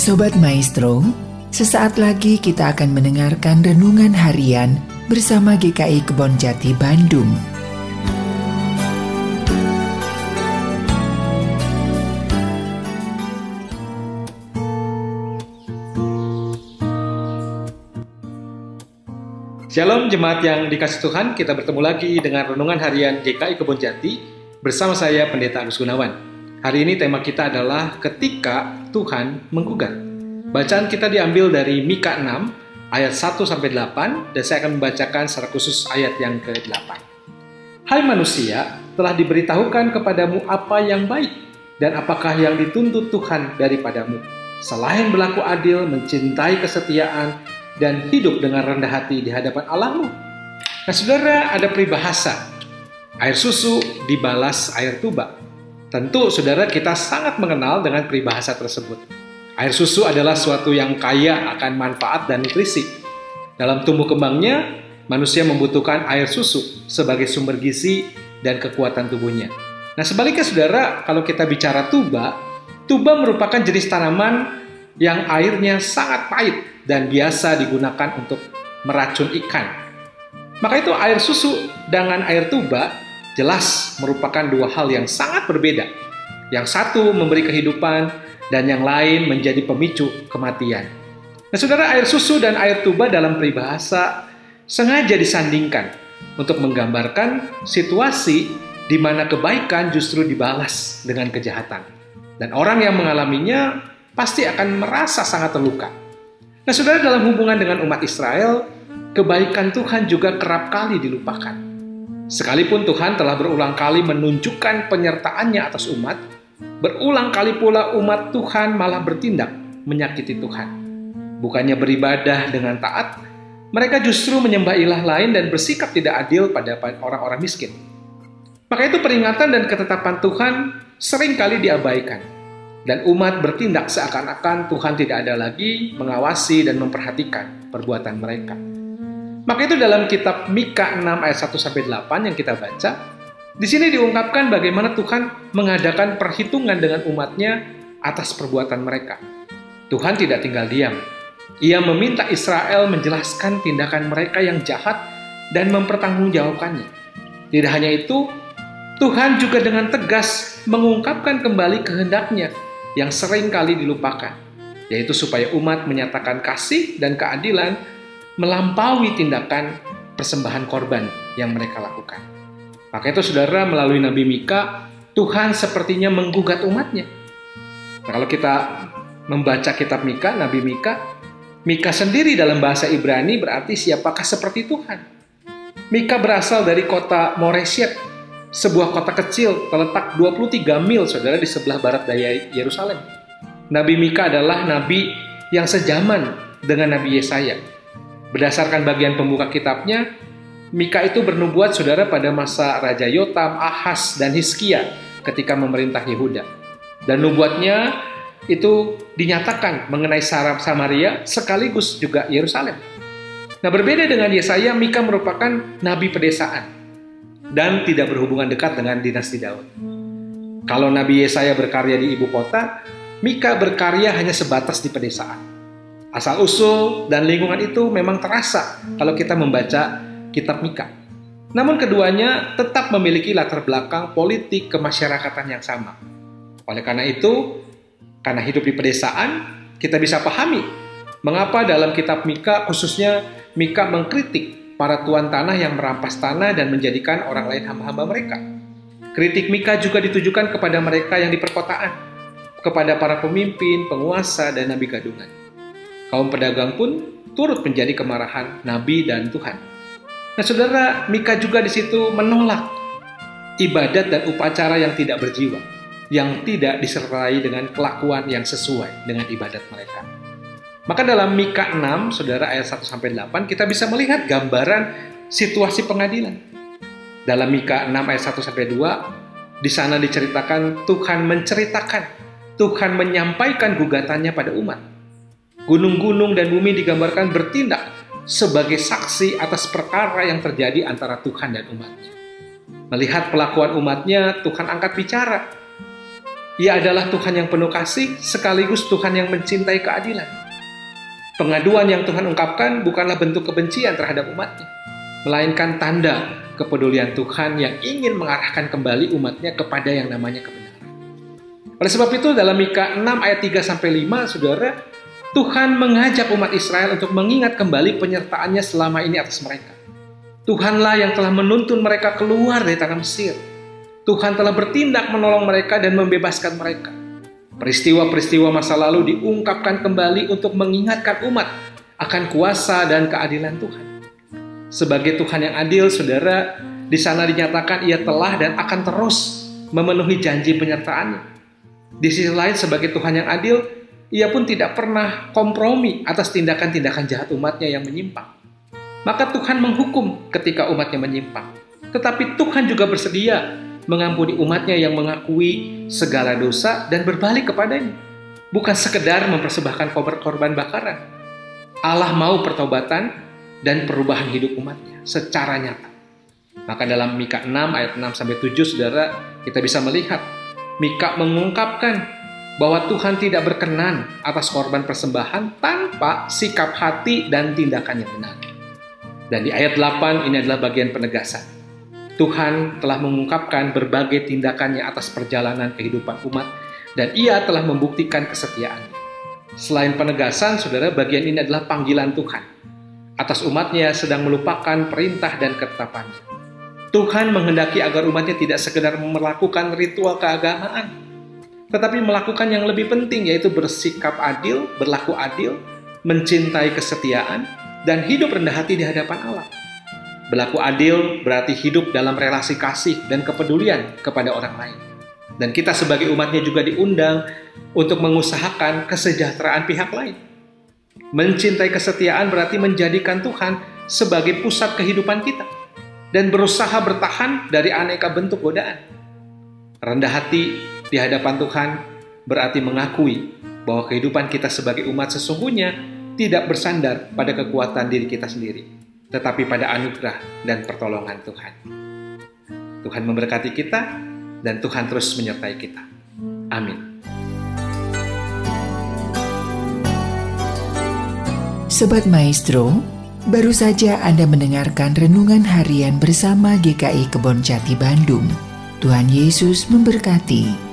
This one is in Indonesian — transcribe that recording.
Sobat Maestro, sesaat lagi kita akan mendengarkan renungan harian bersama GKI Kebon Jati Bandung. Shalom jemaat yang dikasih Tuhan, kita bertemu lagi dengan renungan harian GKI Kebon Jati bersama saya Pendeta Agus Gunawan. Hari ini tema kita adalah ketika Tuhan menggugat. Bacaan kita diambil dari Mika 6 ayat 1 sampai 8 dan saya akan membacakan secara khusus ayat yang ke-8. Hai manusia, telah diberitahukan kepadamu apa yang baik dan apakah yang dituntut Tuhan daripadamu. Selain berlaku adil, mencintai kesetiaan, dan hidup dengan rendah hati di hadapan Allahmu. Nah saudara ada peribahasa, air susu dibalas air tuba. Tentu saudara kita sangat mengenal dengan peribahasa tersebut. Air susu adalah suatu yang kaya akan manfaat dan nutrisi. Dalam tumbuh kembangnya, manusia membutuhkan air susu sebagai sumber gizi dan kekuatan tubuhnya. Nah sebaliknya saudara, kalau kita bicara tuba, tuba merupakan jenis tanaman yang airnya sangat pahit dan biasa digunakan untuk meracun ikan. Maka itu air susu dengan air tuba jelas merupakan dua hal yang sangat berbeda. Yang satu memberi kehidupan dan yang lain menjadi pemicu kematian. Nah, saudara, air susu dan air tuba dalam peribahasa sengaja disandingkan untuk menggambarkan situasi di mana kebaikan justru dibalas dengan kejahatan. Dan orang yang mengalaminya pasti akan merasa sangat terluka. Nah, saudara, dalam hubungan dengan umat Israel, kebaikan Tuhan juga kerap kali dilupakan. Sekalipun Tuhan telah berulang kali menunjukkan penyertaannya atas umat, berulang kali pula umat Tuhan malah bertindak menyakiti Tuhan. Bukannya beribadah dengan taat, mereka justru menyembah ilah lain dan bersikap tidak adil pada orang-orang miskin. Maka itu peringatan dan ketetapan Tuhan sering kali diabaikan dan umat bertindak seakan-akan Tuhan tidak ada lagi mengawasi dan memperhatikan perbuatan mereka. Maka itu dalam kitab Mika 6 ayat 1 sampai 8 yang kita baca, di sini diungkapkan bagaimana Tuhan mengadakan perhitungan dengan umatnya atas perbuatan mereka. Tuhan tidak tinggal diam. Ia meminta Israel menjelaskan tindakan mereka yang jahat dan mempertanggungjawabkannya. Tidak hanya itu, Tuhan juga dengan tegas mengungkapkan kembali kehendaknya yang sering kali dilupakan, yaitu supaya umat menyatakan kasih dan keadilan melampaui tindakan persembahan korban yang mereka lakukan. Maka itu saudara melalui Nabi Mika, Tuhan sepertinya menggugat umatnya. Nah, kalau kita membaca kitab Mika, Nabi Mika, Mika sendiri dalam bahasa Ibrani berarti siapakah seperti Tuhan. Mika berasal dari kota Moresyet, sebuah kota kecil terletak 23 mil saudara di sebelah barat daya Yerusalem. Nabi Mika adalah nabi yang sejaman dengan Nabi Yesaya. Berdasarkan bagian pembuka kitabnya, Mika itu bernubuat saudara pada masa Raja Yotam, Ahas, dan Hiskia ketika memerintah Yehuda. Dan nubuatnya itu dinyatakan mengenai Sarab Samaria sekaligus juga Yerusalem. Nah berbeda dengan Yesaya, Mika merupakan nabi pedesaan dan tidak berhubungan dekat dengan dinasti Daud. Kalau Nabi Yesaya berkarya di ibu kota, Mika berkarya hanya sebatas di pedesaan. Asal usul dan lingkungan itu memang terasa kalau kita membaca kitab Mika. Namun keduanya tetap memiliki latar belakang politik kemasyarakatan yang sama. Oleh karena itu, karena hidup di pedesaan, kita bisa pahami mengapa dalam kitab Mika khususnya Mika mengkritik para tuan tanah yang merampas tanah dan menjadikan orang lain hamba-hamba mereka. Kritik Mika juga ditujukan kepada mereka yang di perkotaan, kepada para pemimpin, penguasa, dan nabi gadungan. Kaum pedagang pun turut menjadi kemarahan nabi dan Tuhan. Nah, saudara, Mika juga di situ menolak ibadat dan upacara yang tidak berjiwa, yang tidak disertai dengan kelakuan yang sesuai dengan ibadat mereka. Maka dalam Mika 6, saudara ayat 1 sampai 8, kita bisa melihat gambaran situasi pengadilan. Dalam Mika 6 ayat 1 sampai 2, di sana diceritakan Tuhan menceritakan, Tuhan menyampaikan gugatannya pada umat. Gunung-gunung dan bumi digambarkan bertindak sebagai saksi atas perkara yang terjadi antara Tuhan dan umatnya. Melihat pelakuan umatnya, Tuhan angkat bicara. Ia adalah Tuhan yang penuh kasih, sekaligus Tuhan yang mencintai keadilan. Pengaduan yang Tuhan ungkapkan bukanlah bentuk kebencian terhadap umatnya, melainkan tanda kepedulian Tuhan yang ingin mengarahkan kembali umatnya kepada yang namanya kebenaran. Oleh sebab itu dalam Mika 6 ayat 3 sampai 5, Saudara, Tuhan mengajak umat Israel untuk mengingat kembali penyertaannya selama ini atas mereka. Tuhanlah yang telah menuntun mereka keluar dari tanah Mesir Tuhan telah bertindak menolong mereka dan membebaskan mereka. Peristiwa-peristiwa masa lalu diungkapkan kembali untuk mengingatkan umat akan kuasa dan keadilan Tuhan. Sebagai Tuhan yang adil, saudara, di sana dinyatakan ia telah dan akan terus memenuhi janji penyertaannya. Di sisi lain, sebagai Tuhan yang adil, ia pun tidak pernah kompromi atas tindakan-tindakan jahat umatnya yang menyimpang. Maka Tuhan menghukum ketika umatnya menyimpang. Tetapi Tuhan juga bersedia mengampuni umatnya yang mengakui segala dosa dan berbalik kepadanya. Bukan sekedar mempersembahkan korban bakaran. Allah mau pertobatan dan perubahan hidup umatnya secara nyata. Maka dalam Mika 6 ayat 6 sampai 7 Saudara, kita bisa melihat Mika mengungkapkan bahwa Tuhan tidak berkenan atas korban persembahan tanpa sikap hati dan tindakan yang benar. Dan di ayat 8 ini adalah bagian penegasan Tuhan telah mengungkapkan berbagai tindakannya atas perjalanan kehidupan umat dan ia telah membuktikan kesetiaannya. Selain penegasan, saudara, bagian ini adalah panggilan Tuhan. Atas umatnya sedang melupakan perintah dan ketetapannya. Tuhan menghendaki agar umatnya tidak sekedar melakukan ritual keagamaan, tetapi melakukan yang lebih penting yaitu bersikap adil, berlaku adil, mencintai kesetiaan, dan hidup rendah hati di hadapan Allah. Berlaku adil berarti hidup dalam relasi kasih dan kepedulian kepada orang lain. Dan kita sebagai umatnya juga diundang untuk mengusahakan kesejahteraan pihak lain. Mencintai kesetiaan berarti menjadikan Tuhan sebagai pusat kehidupan kita dan berusaha bertahan dari aneka bentuk godaan. Rendah hati di hadapan Tuhan berarti mengakui bahwa kehidupan kita sebagai umat sesungguhnya tidak bersandar pada kekuatan diri kita sendiri, tetapi pada anugerah dan pertolongan Tuhan. Tuhan memberkati kita dan Tuhan terus menyertai kita. Amin. Sobat Maestro, baru saja Anda mendengarkan renungan harian bersama GKI Kebon Jati Bandung. Tuhan Yesus memberkati.